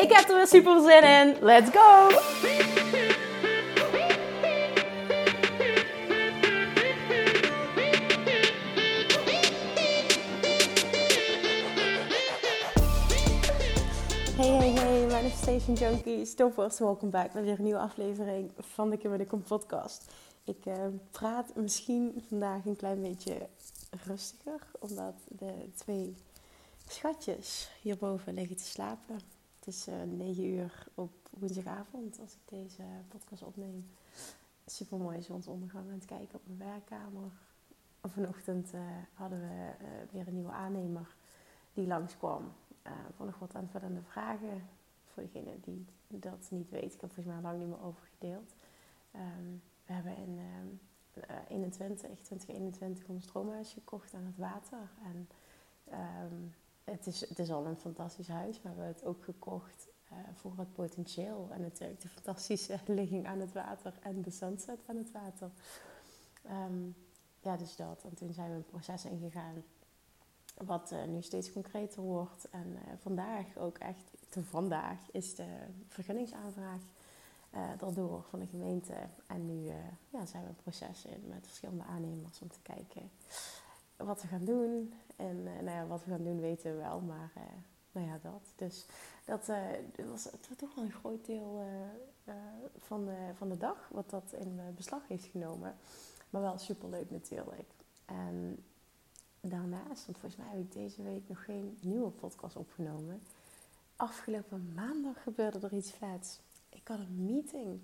Ik heb er weer super zin in. Let's go! Hey, hey, Manifestation Junkies, toppers, welkom back bij weer een nieuwe aflevering van de Kim de Kom podcast. Ik uh, praat misschien vandaag een klein beetje rustiger, omdat de twee schatjes hierboven liggen te slapen. Het is uh, eh, 9 uur op woensdagavond als ik deze podcast opneem. Super mooie zonsondergang aan het kijken op mijn werkkamer. Vanochtend uh, hadden we weer een nieuwe aannemer die langskwam voor nog wat aanvullende vragen. Voor degene die dat niet weet, ik heb volgens mij lang niet meer over gedeeld. Um, we hebben in uh, 21, 2021 ons stroomhuis gekocht aan het water. En um, het, is, het is al een fantastisch huis, maar we hebben het ook gekocht uh, voor het potentieel. En natuurlijk de fantastische ligging aan het water en de sunset aan het water. Um, ja, dus dat. En toen zijn we een proces ingegaan wat uh, nu steeds concreter wordt. En uh, vandaag ook echt, vandaag is de vergunningsaanvraag daardoor van de gemeente. En nu ja, zijn we een proces in met verschillende aannemers om te kijken wat we gaan doen. En nou ja, wat we gaan doen weten we wel, maar nou ja, dat. Dus dat, was, het was toch wel een groot deel van, de, van de dag wat dat in beslag heeft genomen. Maar wel superleuk natuurlijk. En daarnaast, want volgens mij heb ik deze week nog geen nieuwe podcast opgenomen. Afgelopen maandag gebeurde er iets vets. Ik had een meeting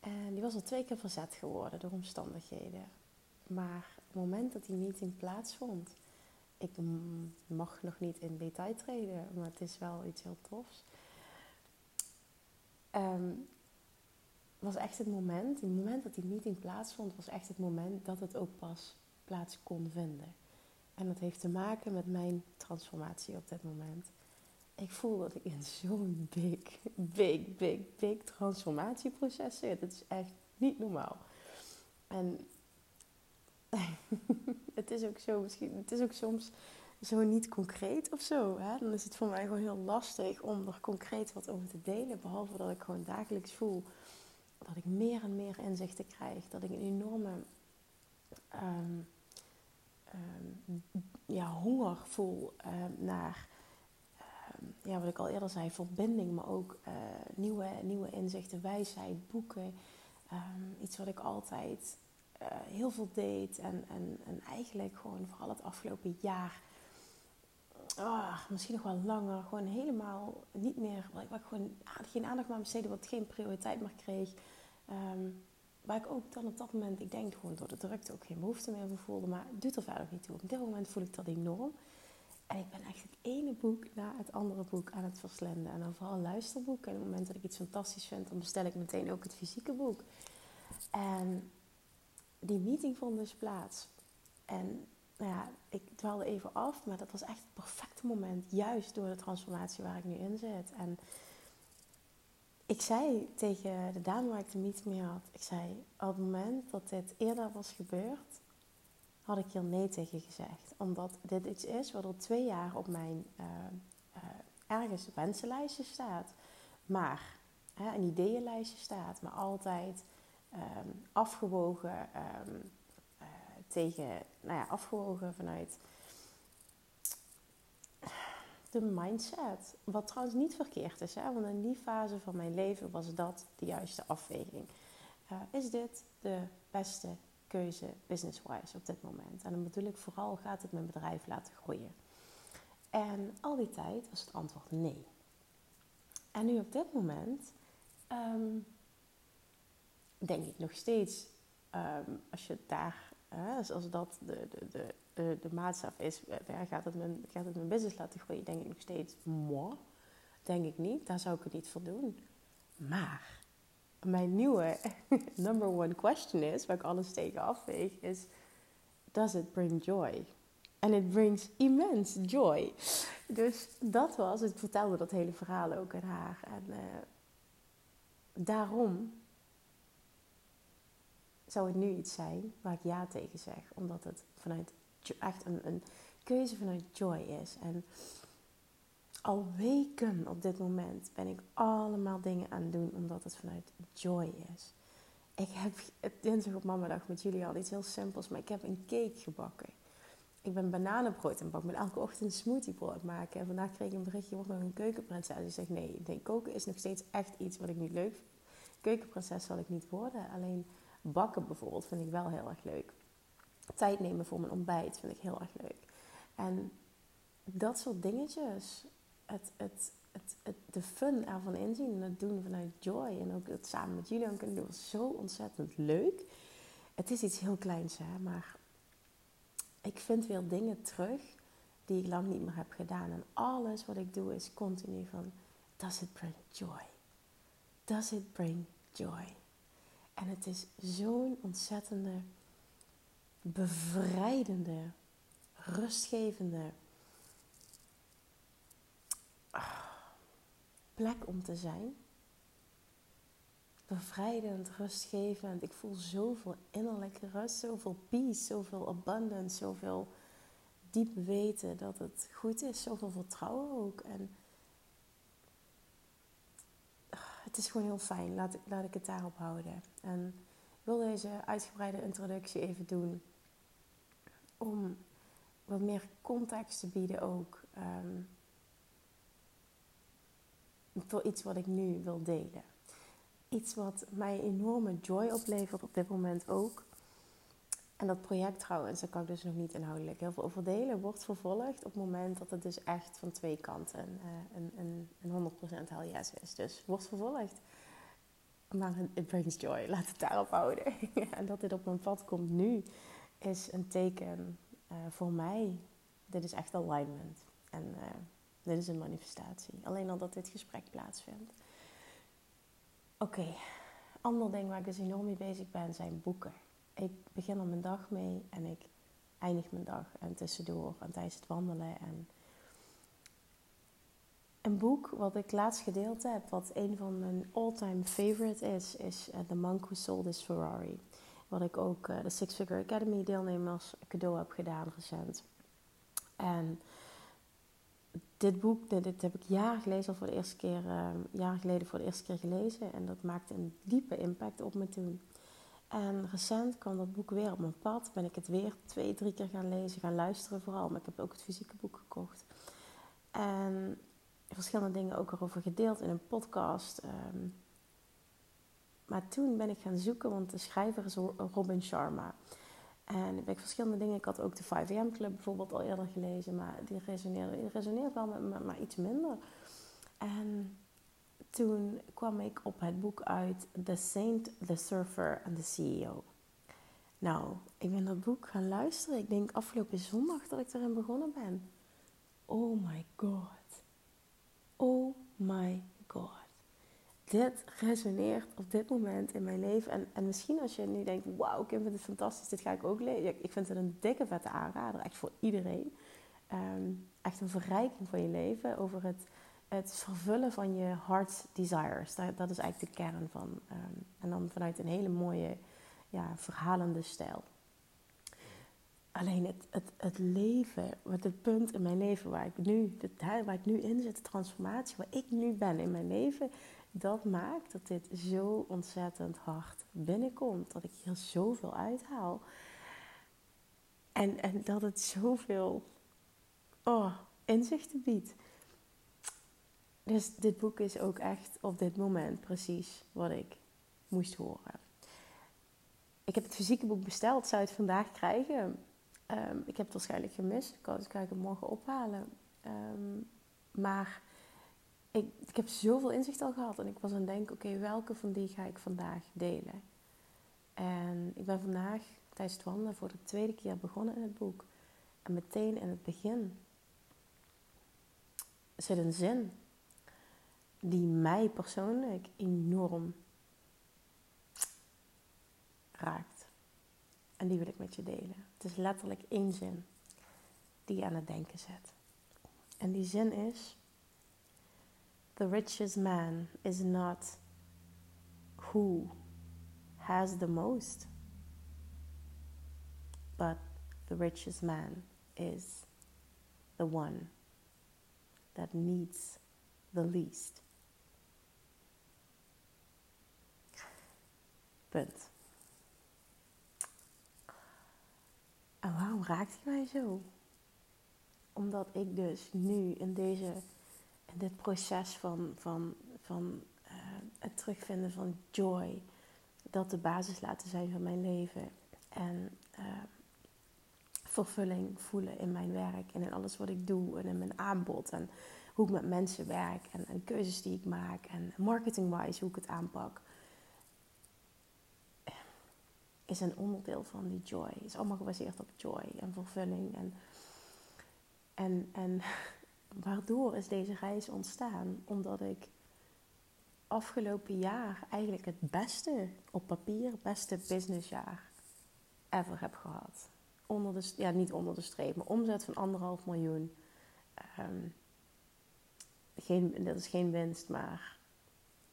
en die was al twee keer verzet geworden door omstandigheden. Maar het moment dat die meeting plaatsvond, ik mag nog niet in detail treden, maar het is wel iets heel tofs. Um, was echt het moment, het moment dat die meeting plaatsvond, was echt het moment dat het ook pas plaats kon vinden. En dat heeft te maken met mijn transformatie op dit moment. Ik voel dat ik in zo'n big, big, big, big transformatieproces zit. Het is echt niet normaal. En het is ook zo, misschien, het is ook soms zo niet concreet of zo. Hè? Dan is het voor mij gewoon heel lastig om er concreet wat over te delen. Behalve dat ik gewoon dagelijks voel dat ik meer en meer inzichten krijg. Dat ik een enorme ehm, Ehm, ja, honger voel ehm, naar, ja, wat ik al eerder zei, verbinding, maar ook uh, nieuwe, nieuwe inzichten, wijsheid, boeken. iets wat ik altijd uh, heel veel deed en, en, en eigenlijk gewoon vooral het afgelopen jaar, oh, misschien nog wel langer, gewoon helemaal niet meer, wat ik, wat ik gewoon geen aandacht meer besteedde, wat geen prioriteit meer kreeg. Um, Waar ik ook dan op dat moment, ik denk gewoon door de drukte ook geen behoefte meer voelde. Maar het doet er verder niet toe. Op dit moment voel ik dat enorm. En ik ben echt het ene boek na het andere boek aan het verslenden. En dan vooral luisterboeken. En op het moment dat ik iets fantastisch vind, dan bestel ik meteen ook het fysieke boek. En die meeting vond dus plaats. En nou ja, ik dwaalde even af, maar dat was echt het perfecte moment. Juist door de transformatie waar ik nu in zit. En ik zei tegen de dame waar ik de meeting mee had, ik zei, op het moment dat dit eerder was gebeurd, had ik hier nee tegen gezegd. Omdat dit iets is wat al twee jaar op mijn uh, uh, ergens wensenlijstje staat. Maar, uh, een ideeënlijstje staat, maar altijd um, afgewogen um, tegen, nou ja, afgewogen vanuit de mindset. Wat trouwens niet verkeerd is, hè? want in die fase van mijn leven was dat de juiste afweging. Uh, is dit de beste keuze business-wise op dit moment? En dan bedoel ik vooral, gaat het mijn bedrijf laten groeien? En al die tijd was het antwoord nee. En nu op dit moment um, denk ik nog steeds, um, als je daar, uh, als dat de, de, de de, de maatstaf is, gaat het, mijn, gaat het mijn business laten groeien, denk ik nog steeds, moi. denk ik niet. Daar zou ik het niet voor doen. Maar mijn nieuwe number one question is, waar ik alles tegen afweeg, is: Does it bring joy? And it brings immense joy. Dus dat was, ik vertelde dat hele verhaal ook aan haar. En uh, daarom zou het nu iets zijn waar ik ja tegen zeg. Omdat het vanuit echt een, een keuze vanuit joy is. En al weken op dit moment ben ik allemaal dingen aan het doen omdat het vanuit joy is. Ik heb dinsdag op mamadag met jullie al iets heel simpels, maar ik heb een cake gebakken. Ik ben bananenbrood bakken. Ik ben elke ochtend een smoothiebrood maken. En vandaag kreeg ik een berichtje, wordt nog een keukenprinses. Die zegt, nee, nee, koken is nog steeds echt iets wat ik niet leuk vind. Keukenprinses zal ik niet worden. Alleen bakken bijvoorbeeld vind ik wel heel erg leuk. Tijd nemen voor mijn ontbijt vind ik heel erg leuk. En dat soort dingetjes, het, het, het, de fun ervan inzien en het doen vanuit joy en ook het samen met jullie kunnen doen, was zo ontzettend leuk. Het is iets heel kleins, hè, maar ik vind weer dingen terug die ik lang niet meer heb gedaan. En alles wat ik doe is continu van, does it bring joy? Does it bring joy? En het is zo'n ontzettende, bevrijdende, rustgevende ah, plek om te zijn. Bevrijdend, rustgevend. Ik voel zoveel innerlijke rust, zoveel peace, zoveel abundance, zoveel diep weten dat het goed is, zoveel vertrouwen ook. En het is gewoon heel fijn. Laat laat ik het daarop houden. En ik wil deze uitgebreide introductie even doen. Om wat meer context te bieden ook. Um, voor iets wat ik nu wil delen. Iets wat mij enorme joy oplevert op dit moment ook. En dat project trouwens, daar kan ik dus nog niet inhoudelijk heel veel over delen, wordt vervolgd op het moment dat het dus echt van twee kanten uh, een, een, een 100% hell yes is. Dus wordt vervolgd. Maar it brings joy, laat het daarop houden. en dat dit op mijn pad komt nu, is een teken uh, voor mij. Dit is echt alignment. En uh, dit is een manifestatie. Alleen al dat dit gesprek plaatsvindt. Oké, ander ding waar ik dus enorm mee bezig ben, zijn boeken ik begin er mijn dag mee en ik eindig mijn dag en tussendoor en tijdens het wandelen. En een boek wat ik laatst gedeeld heb, wat een van mijn all-time favorite is, is uh, The Monk Who Sold His Ferrari. Wat ik ook uh, de Six Figure Academy deelnemers cadeau heb gedaan recent. En dit boek, dit, heb ik jaren geleden al voor de eerste keer, uh, jaren geleden voor de eerste keer gelezen. En dat maakte een diepe impact op me toen. En recent kwam dat boek weer op mijn pad. Ben ik het weer twee, drie keer gaan lezen, gaan luisteren vooral. Maar ik heb ook het fysieke boek gekocht. En verschillende dingen ook erover gedeeld in een podcast. Ehm, maar toen ben ik gaan zoeken, want de schrijver is Robin Sharma. En ik heb verschillende dingen. Ik had ook de 5am Club bijvoorbeeld al eerder gelezen, maar die resoneerde, wel met me, maar iets minder. En toen kwam ik op het boek uit The Saint, The Surfer and The CEO. Nou, ik ben dat boek gaan luisteren. Ik denk afgelopen zondag dat ik erin begonnen ben. Oh my god. Oh my god. Dit resoneert op dit moment in mijn leven. En, en misschien als je nu denkt, wauw, ik vind het fantastisch, dit ga ik ook lezen. Ik vind het een dikke vette aanrader, echt voor iedereen. Ehm, echt een verrijking van je leven over het het vervullen van je heart desires. Dat, dat is eigenlijk de kern van. Um, en dan vanuit een hele mooie, ja, verhalende stijl. Alleen het, het, het leven, het punt in mijn leven waar ik, nu, waar ik nu in zit, de transformatie waar ik nu ben in mijn leven, dat maakt dat dit zo ontzettend hard binnenkomt. Dat ik hier zoveel uithaal. En, en dat het zoveel oh, inzichten biedt. Dus dit boek is ook echt op dit moment precies wat ik moest horen. Ik heb het fysieke boek besteld, zou het vandaag krijgen. Um, ik heb het waarschijnlijk gemist. Ik kan het morgen ophalen. Um, maar ik, ik, heb zoveel inzicht al gehad. En ik was aan het denken, oké, welke van die ga ik vandaag delen? En ik ben vandaag tijdens het wandelen voor de tweede keer begonnen in het boek. En meteen in het begin zit een zin die mij persoonlijk enorm raakt. En die wil ik met je delen. Het is letterlijk één zin die je aan het denken zet. En die zin is: The richest man is not who has the most, but the richest man is the one that needs the least. En waarom raakt hij mij zo? Omdat ik dus nu in, deze, in dit proces van, van, van uh, het terugvinden van joy, dat de basis laten zijn van mijn leven. En uh, vervulling voelen in mijn werk en in alles wat ik doe en in mijn aanbod. En hoe ik met mensen werk en, en keuzes die ik maak en marketing-wise hoe ik het aanpak is een onderdeel van die joy. Is allemaal gebaseerd op joy en vervulling. En, en, en waardoor is deze reis ontstaan? Omdat ik afgelopen jaar eigenlijk het beste op papier, beste businessjaar ever heb gehad. Onder de, ja, niet onder de streep, maar omzet van anderhalf miljoen. Um, geen, dat is geen winst, maar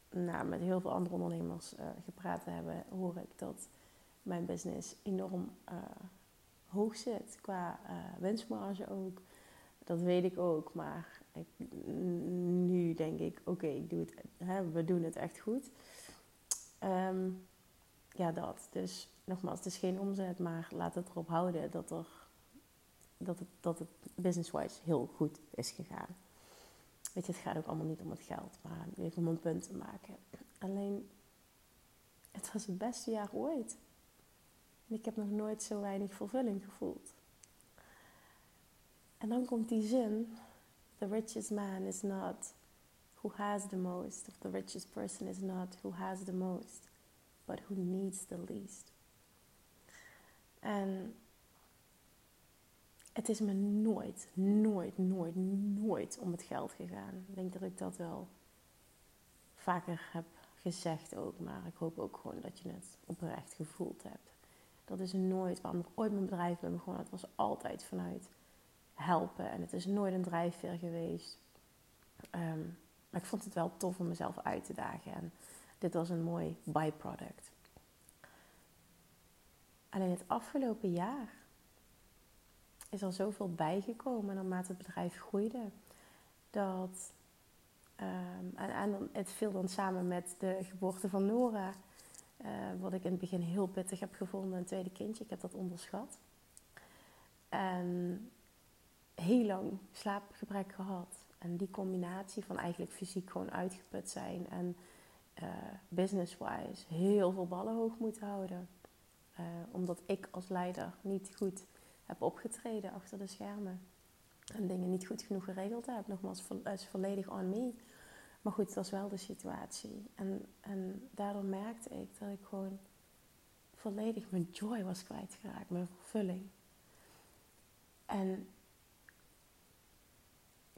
nou, met heel veel andere ondernemers uh, gepraat te hebben, hoor ik dat mijn business enorm uh, hoog zit. Qua uh, winstmarge ook. Dat weet ik ook. Maar ik, nu denk ik, oké, doe we doen het echt goed. Um, ja, dat. Dus nogmaals, het is geen omzet, maar laat het erop houden dat, er, dat, het, dat het business-wise heel goed is gegaan. Weet je, het gaat ook allemaal niet om het geld, maar even om een punt te maken. Alleen, het was het beste jaar ooit. En ik heb nog nooit zo weinig vervulling gevoeld. En dan komt die zin: The richest man is not who has the most, of the richest person is not who has the most, but who needs the least. En het is me nooit, nooit, nooit, nooit om het geld gegaan. Ik denk dat ik dat wel vaker heb gezegd ook, maar ik hoop ook gewoon dat je het oprecht gevoeld hebt. Dat is nooit waarom ik ooit mijn bedrijf ben begonnen. Het was altijd vanuit helpen. En het is nooit een drijfveer geweest. Ehm, maar ik vond het wel tof om mezelf uit te dagen. En dit was een mooi byproduct. Alleen het afgelopen jaar is er zoveel bijgekomen naarmate het bedrijf groeide. Dat, um, en, en, het viel dan samen met de geboorte van Nora. Uh, wat ik in het begin heel pittig heb gevonden, een tweede kindje. Ik heb dat onderschat. En heel lang slaapgebrek gehad. En die combinatie van eigenlijk fysiek gewoon uitgeput zijn en uh, business-wise heel veel ballen hoog moeten houden. Uh, omdat ik als leider niet goed heb opgetreden achter de schermen. En dingen niet goed genoeg geregeld heb. Nogmaals, is volledig on me. Maar goed, dat was wel de situatie. En, en daardoor merkte ik dat ik gewoon volledig mijn joy was kwijtgeraakt, mijn vervulling. En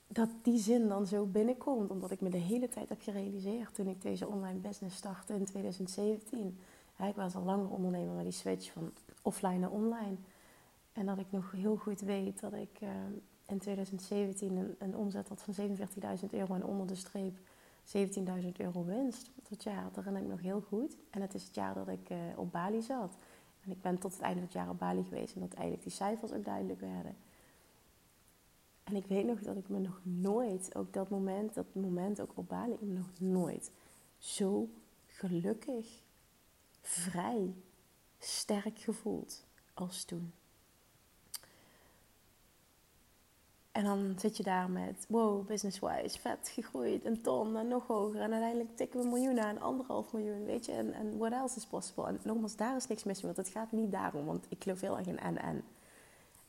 dat die zin dan zo binnenkomt, omdat ik me de hele tijd heb gerealiseerd toen ik deze online business startte in 2017. ik was al langer ondernemer, maar die switch van offline naar online. En dat ik nog heel goed weet dat ik uh, in 2017 een, een omzet had van 47.000 euro en onder de streep 17.000 euro winst. Dat jaar, dat herinner ik nog heel goed. En het is het jaar dat ik uh, op Bali zat. En ik ben tot het einde van het jaar op Bali geweest en dat eigenlijk die cijfers ook duidelijk werden. En ik weet nog dat ik me nog nooit, ook dat moment, dat moment ook op Bali, ik me nog nooit zo gelukkig, vrij, sterk gevoeld als toen. En dan zit je daar met, wow, business-wise, vet gegroeid, een ton en nog hoger. En uiteindelijk tikken we een miljoen aan, anderhalf miljoen, weet je. En, what else is possible? En nogmaals, daar is niks mis mee, want het gaat niet daarom. Want ik geloof heel erg in en-en.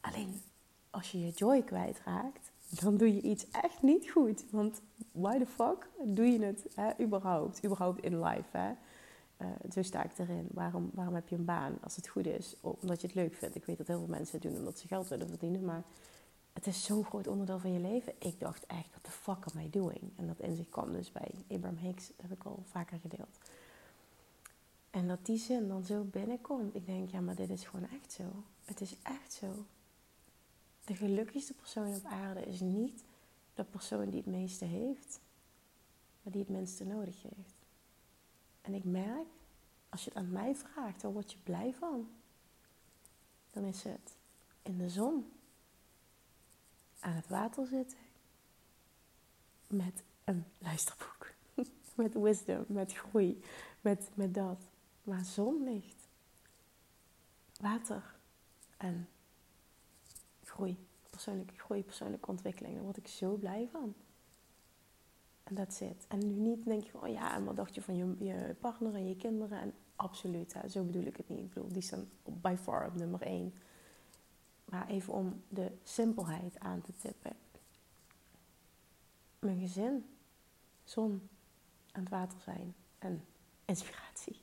Alleen, als je je joy kwijtraakt, dan doe je iets echt niet goed. Want why the fuck doe je het hè, überhaupt? Überhaupt in life, hè? Zo sta ik erin. Waarom, waarom heb je een baan als het goed is? Omdat je het leuk vindt. Ik weet dat heel veel mensen het doen omdat ze geld willen verdienen, maar het is zo'n groot onderdeel van je leven. Ik dacht echt, what the fuck am I doing? En dat inzicht kwam dus bij Abraham Hicks, dat heb ik al vaker gedeeld. En dat die zin dan zo binnenkomt. Ik denk, ja, maar dit is gewoon echt zo. Het is echt zo. De gelukkigste persoon op aarde is niet de persoon die het meeste heeft, maar die het minste nodig heeft. En ik merk, als je het aan mij vraagt, waar word je blij van? Dan is het in de zon, aan het water zitten, met een luisterboek, met wisdom, met groei, met, met dat. Waar zon ligt, water en groei, persoonlijke groei, persoonlijke ontwikkeling. Daar word ik zo blij van. En dat zit. En nu niet denk je van, oh ja, en wat dacht je van je, je partner en je kinderen? En absoluut, hè, zo bedoel ik het niet. Ik bedoel, die staan by far op nummer één. Maar even om de simpelheid aan te tippen. Mijn gezin, zon, aan het water zijn en inspiratie.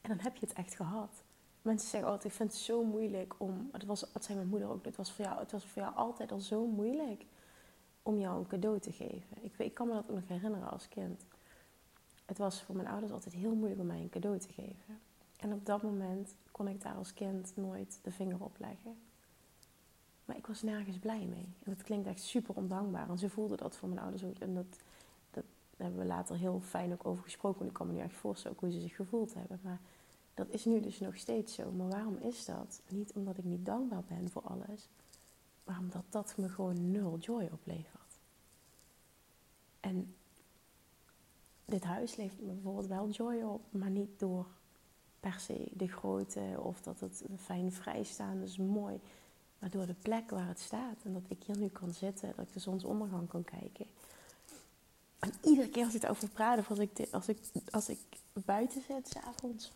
En dan heb je het echt gehad. Mensen zeggen altijd, ik vind het zo moeilijk om... Het, was, het zei mijn moeder ook, het was, voor jou, het was voor jou altijd al zo moeilijk om jou een cadeau te geven. Ik, ik kan me dat ook nog herinneren als kind. Het was voor mijn ouders altijd heel moeilijk om mij een cadeau te geven. En op dat moment kon ik daar als kind nooit de vinger op leggen. Maar ik was nergens blij mee. En dat klinkt echt super ondankbaar. En ze voelden dat voor mijn ouders ook. En dat, dat hebben we later heel fijn ook over gesproken. En ik kan me nu echt voorstellen hoe ze zich gevoeld hebben. Maar dat is nu dus nog steeds zo. Maar waarom is dat? Niet omdat ik niet dankbaar ben voor alles. Maar omdat dat me gewoon nul joy oplevert. En dit huis levert me bijvoorbeeld wel joy op. Maar niet door per se de grootte of dat het fijn vrijstaan is mooi. Maar door de plek waar het staat. En dat ik hier nu kan zitten. Dat ik de zonsondergang kan kijken. En iedere keer als ik het over praat. Of als ik, als ik, als ik buiten zit s'avonds.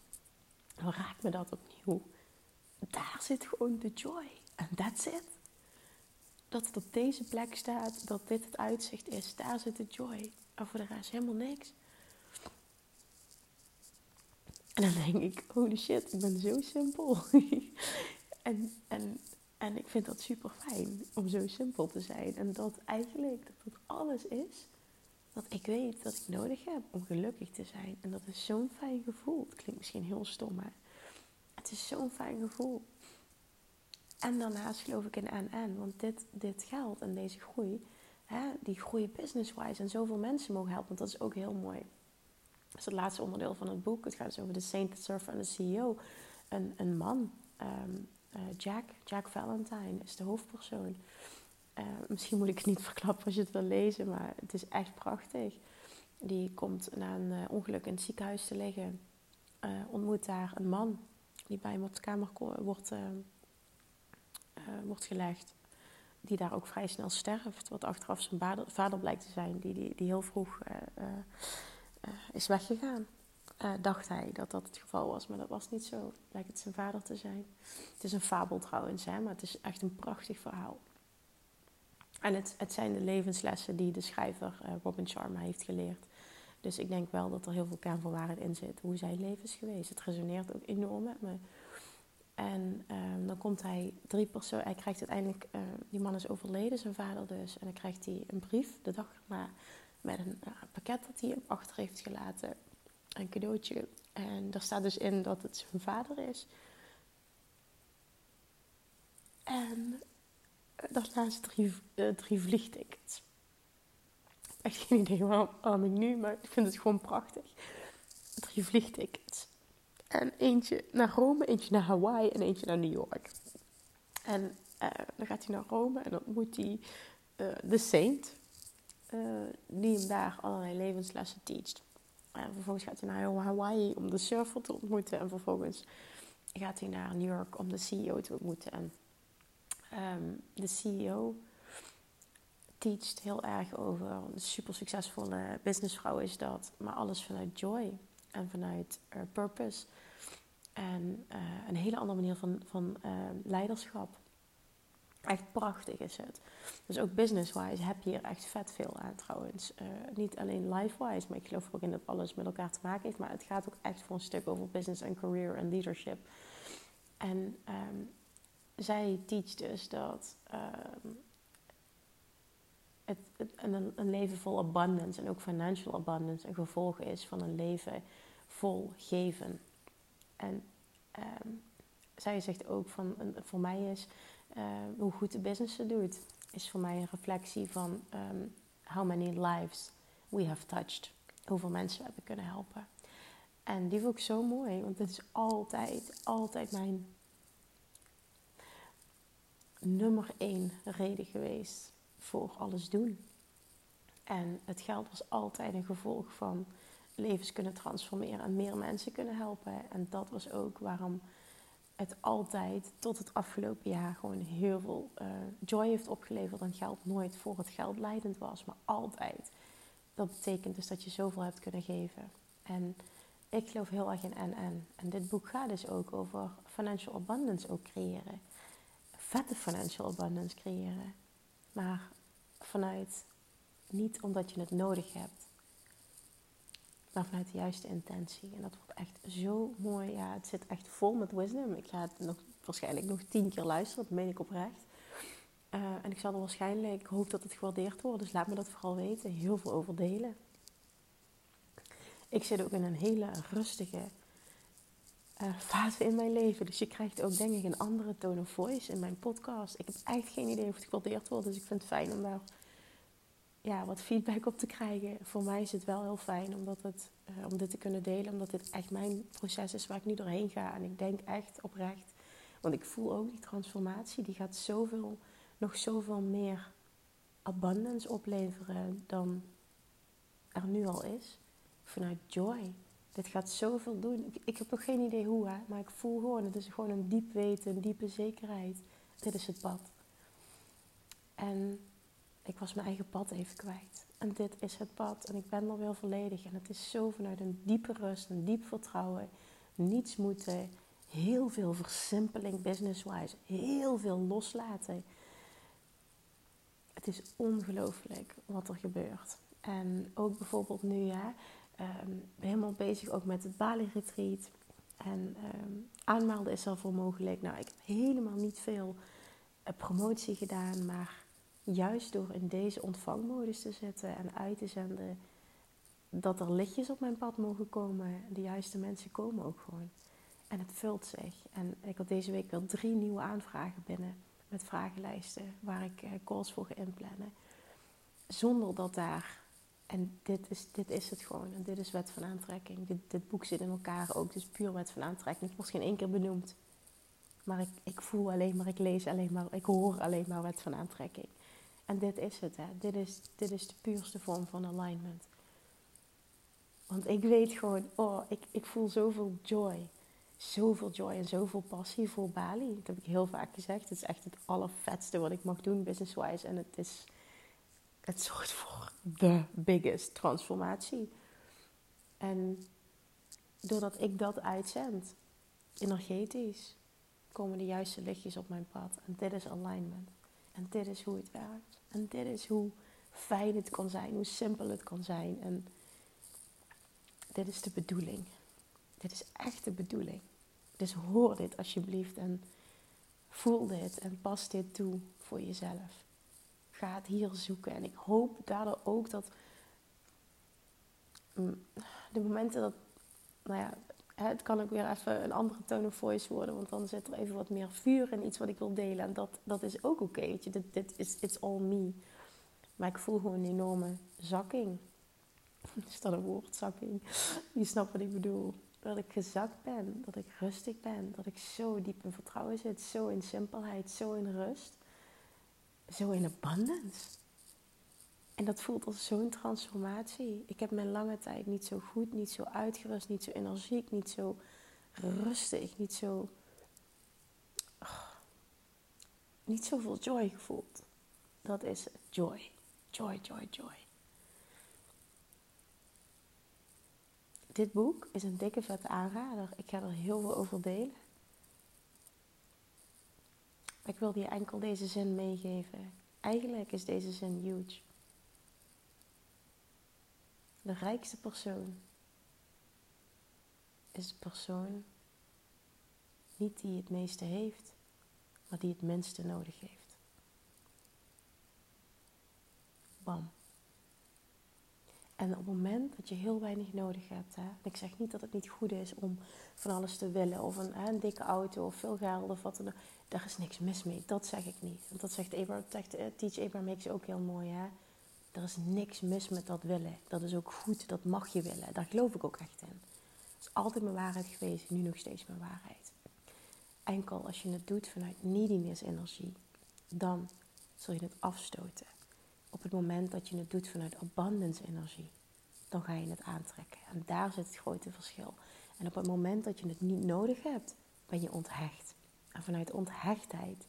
Dan raakt me dat opnieuw. Daar zit gewoon de joy. En that's it. Dat het op deze plek staat. Dat dit het uitzicht is. Daar zit de joy. En voor de rest helemaal niks. En dan denk ik, holy shit, ik ben zo simpel. en, en en ik vind dat super fijn om zo simpel te zijn. En dat eigenlijk dat het alles is wat ik weet dat ik nodig heb om gelukkig te zijn. En dat is zo'n fijn gevoel. Het klinkt misschien heel stom, maar het is zo'n fijn gevoel. En daarnaast geloof ik in en-en. Want dit, dit geld en deze groei, hè, die groei business-wise en zoveel mensen mogen helpen. Want dat is ook heel mooi. Dat is het laatste onderdeel van het boek. Het gaat dus over de Saint, Surfer en de CEO. Een, een man ehm, uh, Jack, Jack Valentine is de hoofdpersoon. Uh, misschien moet ik het niet verklappen als je het wil lezen, maar het is echt prachtig. Die komt na een uh, ongeluk in het ziekenhuis te liggen. ontmoet daar een man die bij hem op de kamer wordt, wordt gelegd. Die daar ook vrij snel sterft. Wat achteraf zijn vader, vader blijkt te zijn, die, die, die heel vroeg is weggegaan uh, dacht hij dat dat het geval was, maar dat was niet zo. Lijkt het zijn vader te zijn. Het is een fabel trouwens, hè, maar het is echt een prachtig verhaal. En het, het zijn de levenslessen die de schrijver uh, Robin Sharma heeft geleerd. Dus ik denk wel dat er heel veel kern in zit. Hoe zijn leven is geweest. Het resoneert ook enorm met me. En um, dan komt hij drie personen. Hij krijgt uiteindelijk. Uh, die man is overleden, zijn vader dus. En dan krijgt hij een brief de dag erna. Met een pakket dat hij hem achter heeft gelaten een cadeautje. En daar staat dus in dat het zijn vader is. En daarnaast drie, uh, drie vliegtickets. Echt geen idee waarom ik nu, maar ik vind het gewoon prachtig. Drie vliegtickets. En eentje naar Rome, eentje naar Hawaii en eentje naar New York. En uh, dan gaat hij naar Rome en dan ontmoet hij uh, de Saint, die hem daar allerlei levenslessen teacht. En vervolgens gaat hij naar Hawaii om de surfer te ontmoeten. En vervolgens gaat hij naar New York om de CEO te ontmoeten. En um, de CEO teacht heel erg over een super succesvolle businessvrouw is dat. Maar alles vanuit joy en vanuit uh, purpose. En uh, een hele andere manier van, van uh, leiderschap. Echt prachtig is het. Dus ook business-wise heb je hier echt vet veel aan trouwens. Uh, niet alleen life-wise, maar ik geloof ook in dat alles met elkaar te maken heeft. Maar het gaat ook echt voor een stuk over business en career en leadership. En um, zij teach dus dat um, het, een, een leven vol abundance en ook financial abundance een gevolg is van een leven vol geven. En um, zij zegt ook van, voor mij is uh, hoe goed de business het doet, is voor mij een reflectie van um, how many lives we have touched. Hoeveel mensen we hebben kunnen helpen. En die vond ik zo mooi, want het is altijd, altijd mijn nummer één reden geweest voor alles doen. En het geld was altijd een gevolg van levens kunnen transformeren en meer mensen kunnen helpen. En dat was ook waarom het altijd tot het afgelopen jaar gewoon heel veel uh, joy heeft opgeleverd. En geld nooit voor het geld leidend was, maar altijd. Dat betekent dus dat je zoveel hebt kunnen geven. En ik geloof heel erg in en-en. En dit boek gaat dus ook over financial abundance ook creëren. Vette financial abundance creëren. Maar vanuit, niet omdat je het nodig hebt, maar vanuit de juiste intentie. En dat wordt echt zo mooi. Ja, het zit echt vol met wisdom. Ik ga het nog, waarschijnlijk nog tien keer luisteren, dat meen ik oprecht. Uh, en ik zal er waarschijnlijk, ik hoop dat het gewaardeerd wordt, dus laat me dat vooral weten. Heel veel over delen. Ik zit ook in een hele rustige uh, fase in mijn leven. Dus je krijgt ook denk ik een andere tone of voice in mijn podcast. Ik heb echt geen idee of het gewaardeerd wordt. Dus ik vind het fijn om daar ja, wat feedback op te krijgen. Voor mij is het wel heel fijn omdat het, uh, om dit te kunnen delen. Omdat dit echt mijn proces is waar ik nu doorheen ga. En ik denk echt oprecht. Want ik voel ook die transformatie. Die gaat zoveel, nog zoveel meer abundance opleveren dan er nu al is. Vanuit joy. Dit gaat zoveel doen. Ik, ik heb nog geen idee hoe, hè, maar ik voel gewoon, het is gewoon een diep weten, een diepe zekerheid. Dit is het pad. En ik was mijn eigen pad even kwijt. En dit is het pad. En ik ben er weer volledig. En het is zo vanuit een diepe rust, een diep vertrouwen. Niets moeten. Heel veel versimpeling business-wise. Heel veel loslaten. Het is ongelooflijk wat er gebeurt. En ook bijvoorbeeld nu, ja, um, helemaal bezig ook met het Bali-retreat. En um, aanmelden is al voor mogelijk. Nou, ik heb helemaal niet veel uh, promotie gedaan, maar juist door in deze ontvangmodus te zetten en uit te zenden dat er lichtjes op mijn pad mogen komen. De juiste mensen komen ook gewoon. En het vult zich. En ik had deze week wel drie nieuwe aanvragen binnen met vragenlijsten waar ik uh, calls voor ga inplannen. Zonder dat daar en dit is, dit is het gewoon. En dit is wet van aantrekking. Dit, dit boek zit in elkaar ook. Dus puur wet van aantrekking. Het wordt geen één keer benoemd. Maar ik, ik voel alleen maar, ik lees alleen maar, ik hoor alleen maar wet van aantrekking. En dit is het, hè. Dit is, dit is de puurste vorm van alignment. Want ik weet gewoon, oh, ik, ik voel zoveel joy. Zoveel joy en zoveel passie voor Bali. Dat heb ik heel vaak gezegd. Het is echt het allervetste wat ik mag doen business-wise. En het is het zorgt voor de biggest transformatie. En doordat ik dat uitzend, energetisch, komen de juiste lichtjes op mijn pad. En dit is alignment. En dit is hoe het werkt. En dit is hoe fijn het kan zijn, hoe simpel het kan zijn. En dit is de bedoeling. Dit is echt de bedoeling. Dus hoor dit alsjeblieft en voel dit en pas dit toe voor jezelf gaat hier zoeken. En ik hoop daardoor ook dat mm, de momenten dat, nou ja, het kan ook weer even een andere tone of voice worden, want dan zit er even wat meer vuur in iets wat ik wil delen. En dat, dat is ook oké, okay, dit, dit is it's all me. Maar ik voel gewoon een enorme zakking. Is dat een woord, zakking? Je snapt wat ik bedoel. Dat ik gezakt ben, dat ik rustig ben, dat ik zo diep in vertrouwen zit, zo in simpelheid, zo in rust zo in abundance. En dat voelt als zo'n transformatie. Ik heb mijn lange tijd niet zo goed, niet zo uitgerust, niet zo energiek, niet zo rustig, niet zo. Oh, niet zoveel joy gevoeld. Dat is joy. Joy, joy, joy. Dit boek is een dikke vette aanrader. Ik ga er heel veel over delen. Ik wilde je enkel deze zin meegeven. Eigenlijk is deze zin huge. De rijkste persoon is de persoon niet die het meeste heeft, maar die het minste nodig heeft. bam. En op het moment dat je heel weinig nodig hebt, hè, ik zeg niet dat het niet goed is om van alles te willen, of een, hè, een dikke auto of veel geld of wat dan ook, daar is niks mis mee. Dat zeg ik niet. Want dat zegt Abraham, zegt, Teach Abraham Hicks ook heel mooi. Hè? Er is niks mis met dat willen. Dat is ook goed, dat mag je willen. Daar geloof ik ook echt in. Dat is altijd mijn waarheid geweest, nu nog steeds mijn waarheid. Enkel als je het doet vanuit neediness energie, dan zul je het afstoten. Op het moment dat je het doet vanuit abundance energie, dan ga je het aantrekken. En daar zit het grote verschil. En op het moment dat je het niet nodig hebt, ben je onthecht. En vanuit onthechtheid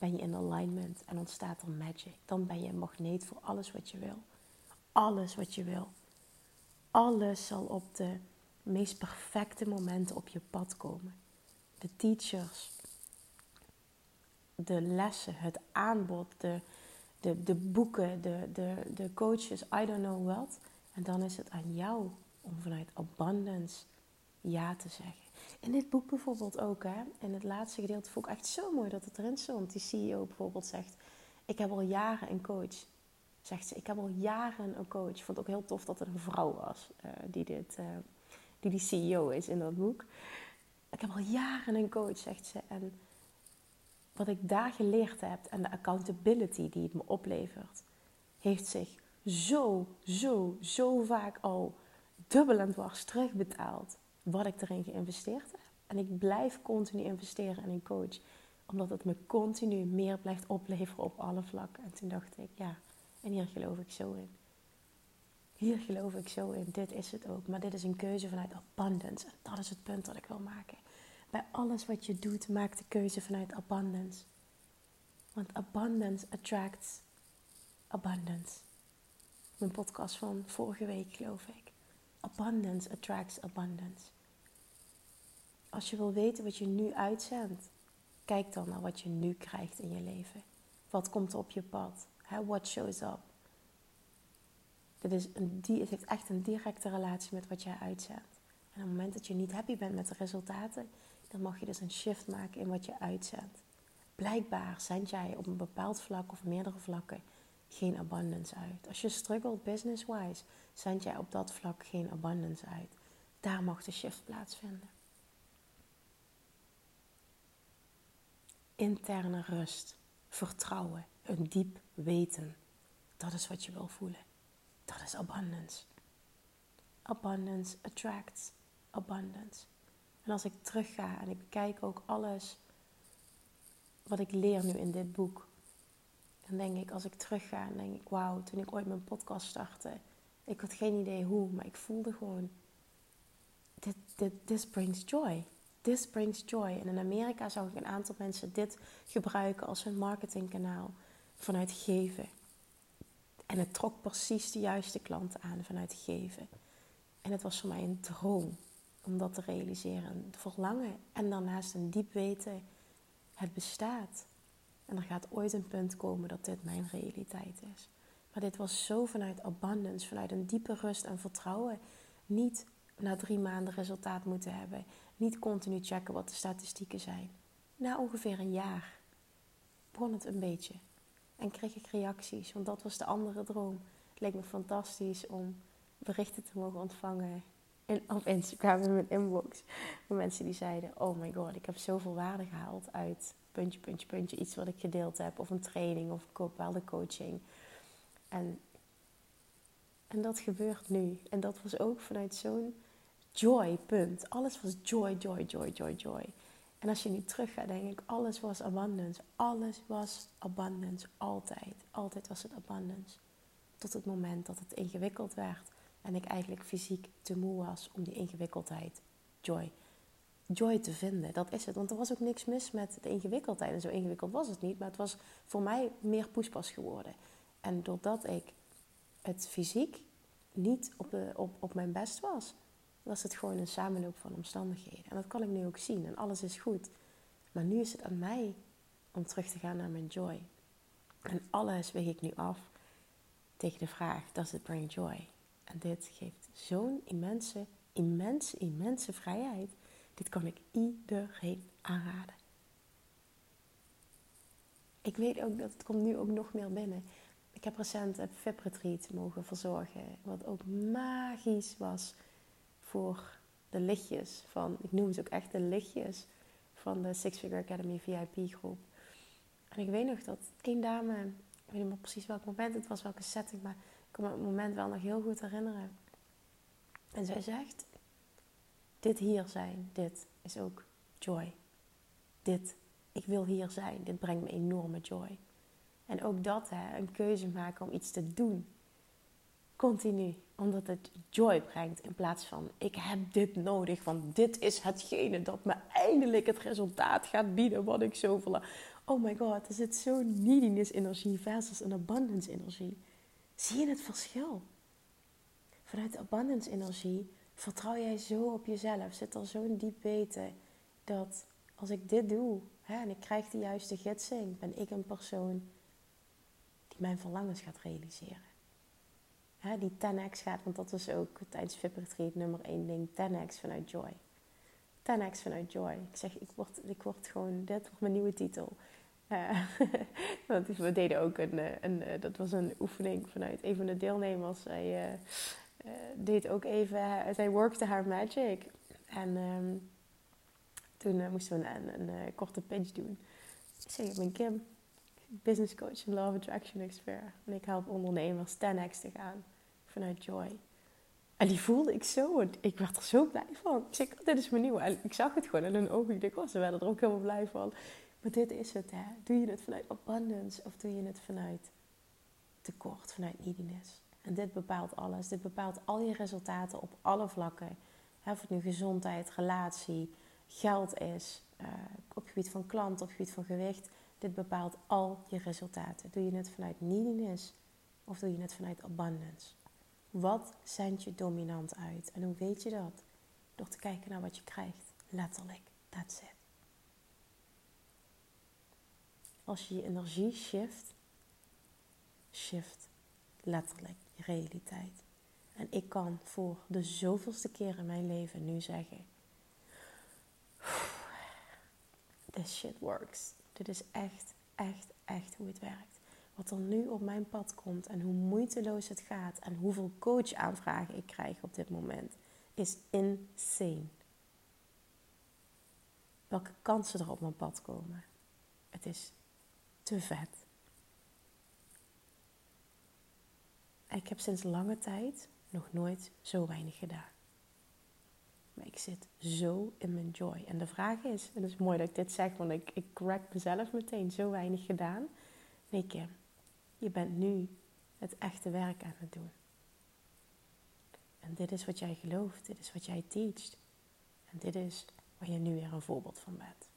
ben je in alignment en ontstaat er magic. Dan ben je een magneet voor alles wat je wil. Alles wat je wil. Alles zal op de meest perfecte momenten op je pad komen. De teachers, de lessen, het aanbod, de, de, de boeken, de, de, de coaches, I don't know what. En dan is het aan jou om vanuit abundance ja te zeggen. In dit boek bijvoorbeeld ook, hè, in het laatste gedeelte vond ik echt zo mooi dat het erin stond. Die CEO bijvoorbeeld zegt, ik heb al jaren een coach. Zegt ze, ik heb al jaren een coach. Ik vond het ook heel tof dat het een vrouw was uh, die, dit, uh, die die CEO is in dat boek. Ik heb al jaren een coach, zegt ze. En wat ik daar geleerd heb en de accountability die het me oplevert, heeft zich zo, zo, zo vaak al dubbel en dwars terugbetaald wat ik erin geïnvesteerd heb. En ik blijf continu investeren in een coach, omdat het me continu meer blijft opleveren op alle vlakken. En toen dacht ik, ja, en hier geloof ik zo in. Hier geloof ik zo in. Dit is het ook. Maar dit is een keuze vanuit abundance. En dat is het punt dat ik wil maken. Bij alles wat je doet, maak de keuze vanuit abundance. Want abundance attracts abundance. Mijn podcast van vorige week, geloof ik. Abundance attracts abundance. Als je wil weten wat je nu uitzendt, kijk dan naar wat je nu krijgt in je leven. Wat komt op je pad? What shows up? Dit is een, die, het heeft echt een directe relatie met wat jij uitzendt. En op het moment dat je niet happy bent met de resultaten, dan mag je dus een shift maken in wat je uitzendt. Blijkbaar zend jij op een bepaald vlak of meerdere vlakken geen abundance uit. Als je struggelt business-wise, zend jij op dat vlak geen abundance uit. Daar mag de shift plaatsvinden. Interne rust, vertrouwen, een diep weten. Dat is wat je wil voelen. Dat is abundance. Abundance attracts abundance. En als ik terugga en ik bekijk ook alles wat ik leer nu in dit boek, dan denk ik, als ik terugga, dan denk ik, wauw, toen ik ooit mijn podcast startte, ik had geen idee hoe, maar ik voelde gewoon, dit, this brings joy. This brings joy. En in Amerika zag ik een aantal mensen dit gebruiken als hun marketingkanaal vanuit geven. En het trok precies de juiste klanten aan vanuit geven. En het was voor mij een droom om dat te realiseren. Een verlangen en daarnaast een diep weten, het bestaat. En er gaat ooit een punt komen dat dit mijn realiteit is. Maar dit was zo vanuit abundance, vanuit een diepe rust en vertrouwen. Niet na drie maanden resultaat moeten hebben. Niet continu checken wat de statistieken zijn. Na ongeveer een jaar begon het een beetje. En kreeg ik reacties, want dat was de andere droom. Het leek me fantastisch om berichten te mogen ontvangen op Instagram in mijn inbox. Van mensen die zeiden: Oh my god, ik heb zoveel waarde gehaald uit puntje, puntje, puntje. Iets wat ik gedeeld heb, of een training of een bepaalde coaching. En, en dat gebeurt nu. En dat was ook vanuit zo'n joy, punt. Alles was joy, joy, joy, joy, joy. En als je nu terug gaat, denk ik, alles was abundance. Alles was abundance, altijd. Altijd was het abundance. Tot het moment dat het ingewikkeld werd en ik eigenlijk fysiek te moe was om die ingewikkeldheid, joy, joy te vinden. Dat is het. Want er was ook niks mis met de ingewikkeldheid. En zo ingewikkeld was het niet. Maar het was voor mij meer poespas geworden. En doordat ik het fysiek niet op, op, op mijn best was, was het gewoon een samenloop van omstandigheden. En dat kan ik nu ook zien. En alles is goed. Maar nu is het aan mij om terug te gaan naar mijn joy. En alles weeg ik nu af tegen de vraag: Does it bring joy? En dit geeft zo'n immense, immense, immense vrijheid. Dit kan ik iedereen aanraden. Ik weet ook dat het komt nu ook nog meer binnen. ik heb recent een VIP-retreat mogen verzorgen. Wat ook magisch was voor de lichtjes van, ik noem ze ook echt de lichtjes van de Six Figure Academy VIP groep. En ik weet nog dat één dame, ik weet niet meer precies welk moment het was, welke setting, maar ik kan me het moment wel nog heel goed herinneren. En zij zegt, dit hier zijn, dit is ook joy. Dit, ik wil hier zijn, dit brengt me enorme joy. En ook dat, hè, een keuze maken om iets te doen. Continu. Omdat het joy brengt in plaats van ik heb dit nodig. Want dit is hetgene dat me eindelijk het resultaat gaat bieden wat ik zo verlang. Oh my god, er zit zo'n neediness energie versus een abundance energie. Zie je het verschil? Vanuit de abundance energie vertrouw jij zo op jezelf. Zit er zo'n diep weten dat als ik dit doe hè, en ik krijg de juiste gidsing, ben ik een persoon mijn verlangens gaat realiseren. Hè, die 10x gaat, want dat is ook tijdens VIP nummer 1 ding, 10x vanuit Joy. 10x vanuit Joy. Ik zeg, ik word, ik word gewoon, dit wordt mijn nieuwe titel. Uh, want we deden ook een, eh, een, eh, dat was een oefening vanuit een van de deelnemers. Uh, deed ook even, zij workte haar magic. En um, toen moesten we een, een, korte pitch doen. Ik zeg, ik ben Kim business coach en love attraction expert. En ik help ondernemers 10x te gaan vanuit joy. En die voelde ik zo. Ik werd er zo blij van. Ik zeg, dit is mijn nieuwe. En ik zag het gewoon in hun ogen. Ik dacht, oh, ze werden er ook helemaal blij van. Maar dit is het, hè. Doe je het vanuit abundance of doe je het vanuit tekort, vanuit neediness? En dit bepaalt alles. Dit bepaalt al je resultaten op alle vlakken. of het nu gezondheid, relatie, geld is, uh, op gebied van klant, op gebied van gewicht. Dit bepaalt al je resultaten. Doe je het vanuit neediness of doe je het vanuit abundance? Wat zendt je dominant uit? En hoe weet je dat? Door te kijken naar wat je krijgt. Letterlijk. That's it. Als je je energie shift, shift letterlijk realiteit. En ik kan voor de zoveelste keer in mijn leven nu zeggen: This shit works. Dit is echt, echt, echt hoe het werkt. Wat er nu op mijn pad komt en hoe moeiteloos het gaat en hoeveel coach-aanvragen ik krijg op dit moment, is insane. Welke kansen er op mijn pad komen. Het is te vet. Ik heb sinds lange tijd nog nooit zo weinig gedaan. Maar ik zit zo in mijn joy. En de vraag is, en het is mooi dat ik dit zeg, want ik, ik correct mezelf meteen, zo weinig gedaan. Nee Kim, je bent nu het echte werk aan het doen. En dit is wat jij gelooft, dit is wat jij teacht. En dit is waar je nu weer een voorbeeld van bent.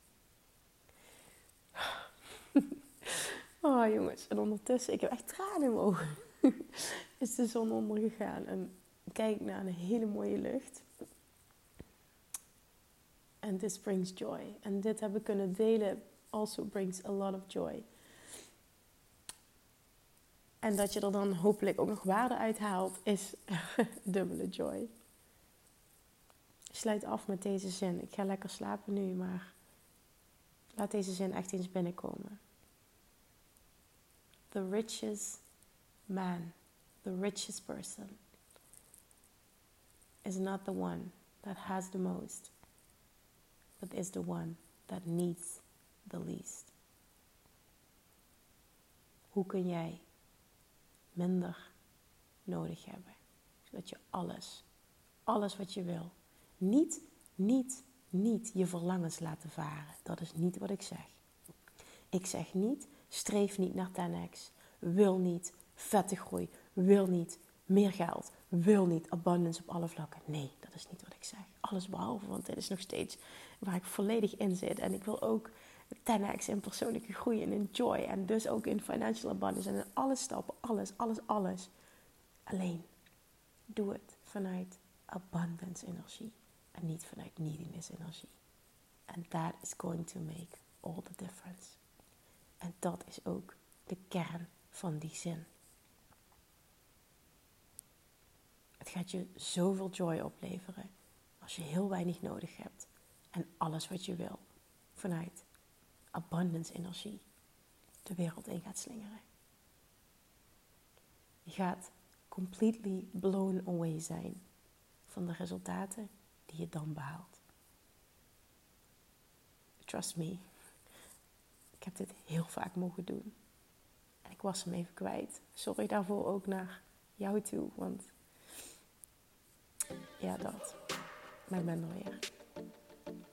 oh jongens, en ondertussen, ik heb echt tranen in mijn ogen. is de zon ondergegaan en kijk naar een hele mooie lucht. And this brings joy. En dit hebben kunnen delen also brings a lot of joy. En dat je er dan hopelijk ook nog waarde uit haalt, is dubbele joy. sluit af met deze zin. Ik ga lekker slapen nu, maar laat deze zin echt eens binnenkomen. The richest man, the richest person, is not the one that has the most, but is the one that needs the least. Hoe kun jij minder nodig hebben, zodat je alles, alles wat je wil, niet, niet, niet je verlangens laten varen. Dat is niet wat ik zeg. Ik zeg niet, streef niet naar 10x, wil niet vette groei, wil niet meer geld, wil niet abundance op alle vlakken. Nee, dat is niet wat ik zeg. Alles behalve, want dit is nog steeds waar ik volledig in zit. En ik wil ook 10x in persoonlijke groei en in joy. En dus ook in financial abundance en in alles stappen. Alles, alles, alles. Alleen, doe het vanuit abundance energie. En niet vanuit neediness energie. And that is going to make all the difference. En dat is ook de kern van die zin. Het gaat je zoveel joy opleveren als je heel weinig nodig hebt en alles wat je wil vanuit abundance energie de wereld in gaat slingeren. Je gaat completely blown away zijn van de resultaten die je dan behaalt. Trust me, ik heb dit heel vaak mogen doen. En ik was hem even kwijt. Sorry daarvoor ook naar jou toe, want ja, dat. Maar ik ben er weer.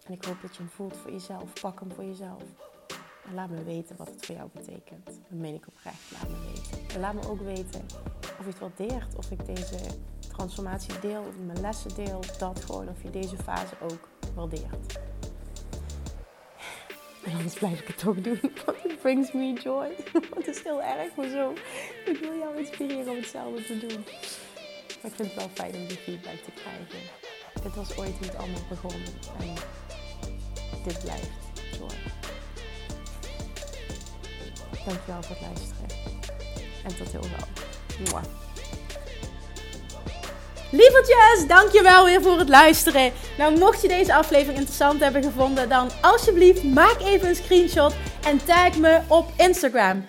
En ik hoop dat je hem voelt voor jezelf. Pak hem voor jezelf. En laat me weten wat het voor jou betekent. Dat meen ik oprecht. Laat me weten. En laat me ook weten of je het waardeert. Of ik deze transformatie deel. Of mijn lessen deel. Dat gewoon. Of je deze fase ook waardeert. En anders blijf ik het toch doen. Want brings me joy. het is heel erg, maar zo. Ik wil jou inspireren om hetzelfde te doen. Maar ik vind het wel fijn om die feedback te krijgen. Dit was ooit het allemaal begon. En dit blijft joy. Dankjewel voor het luisteren. En tot heel gauw. Mwah. Lievertjes, dankjewel weer voor het luisteren. Nou, mocht je deze aflevering interessant hebben gevonden, dan alsjeblieft maak even een screenshot en tag me op Instagram.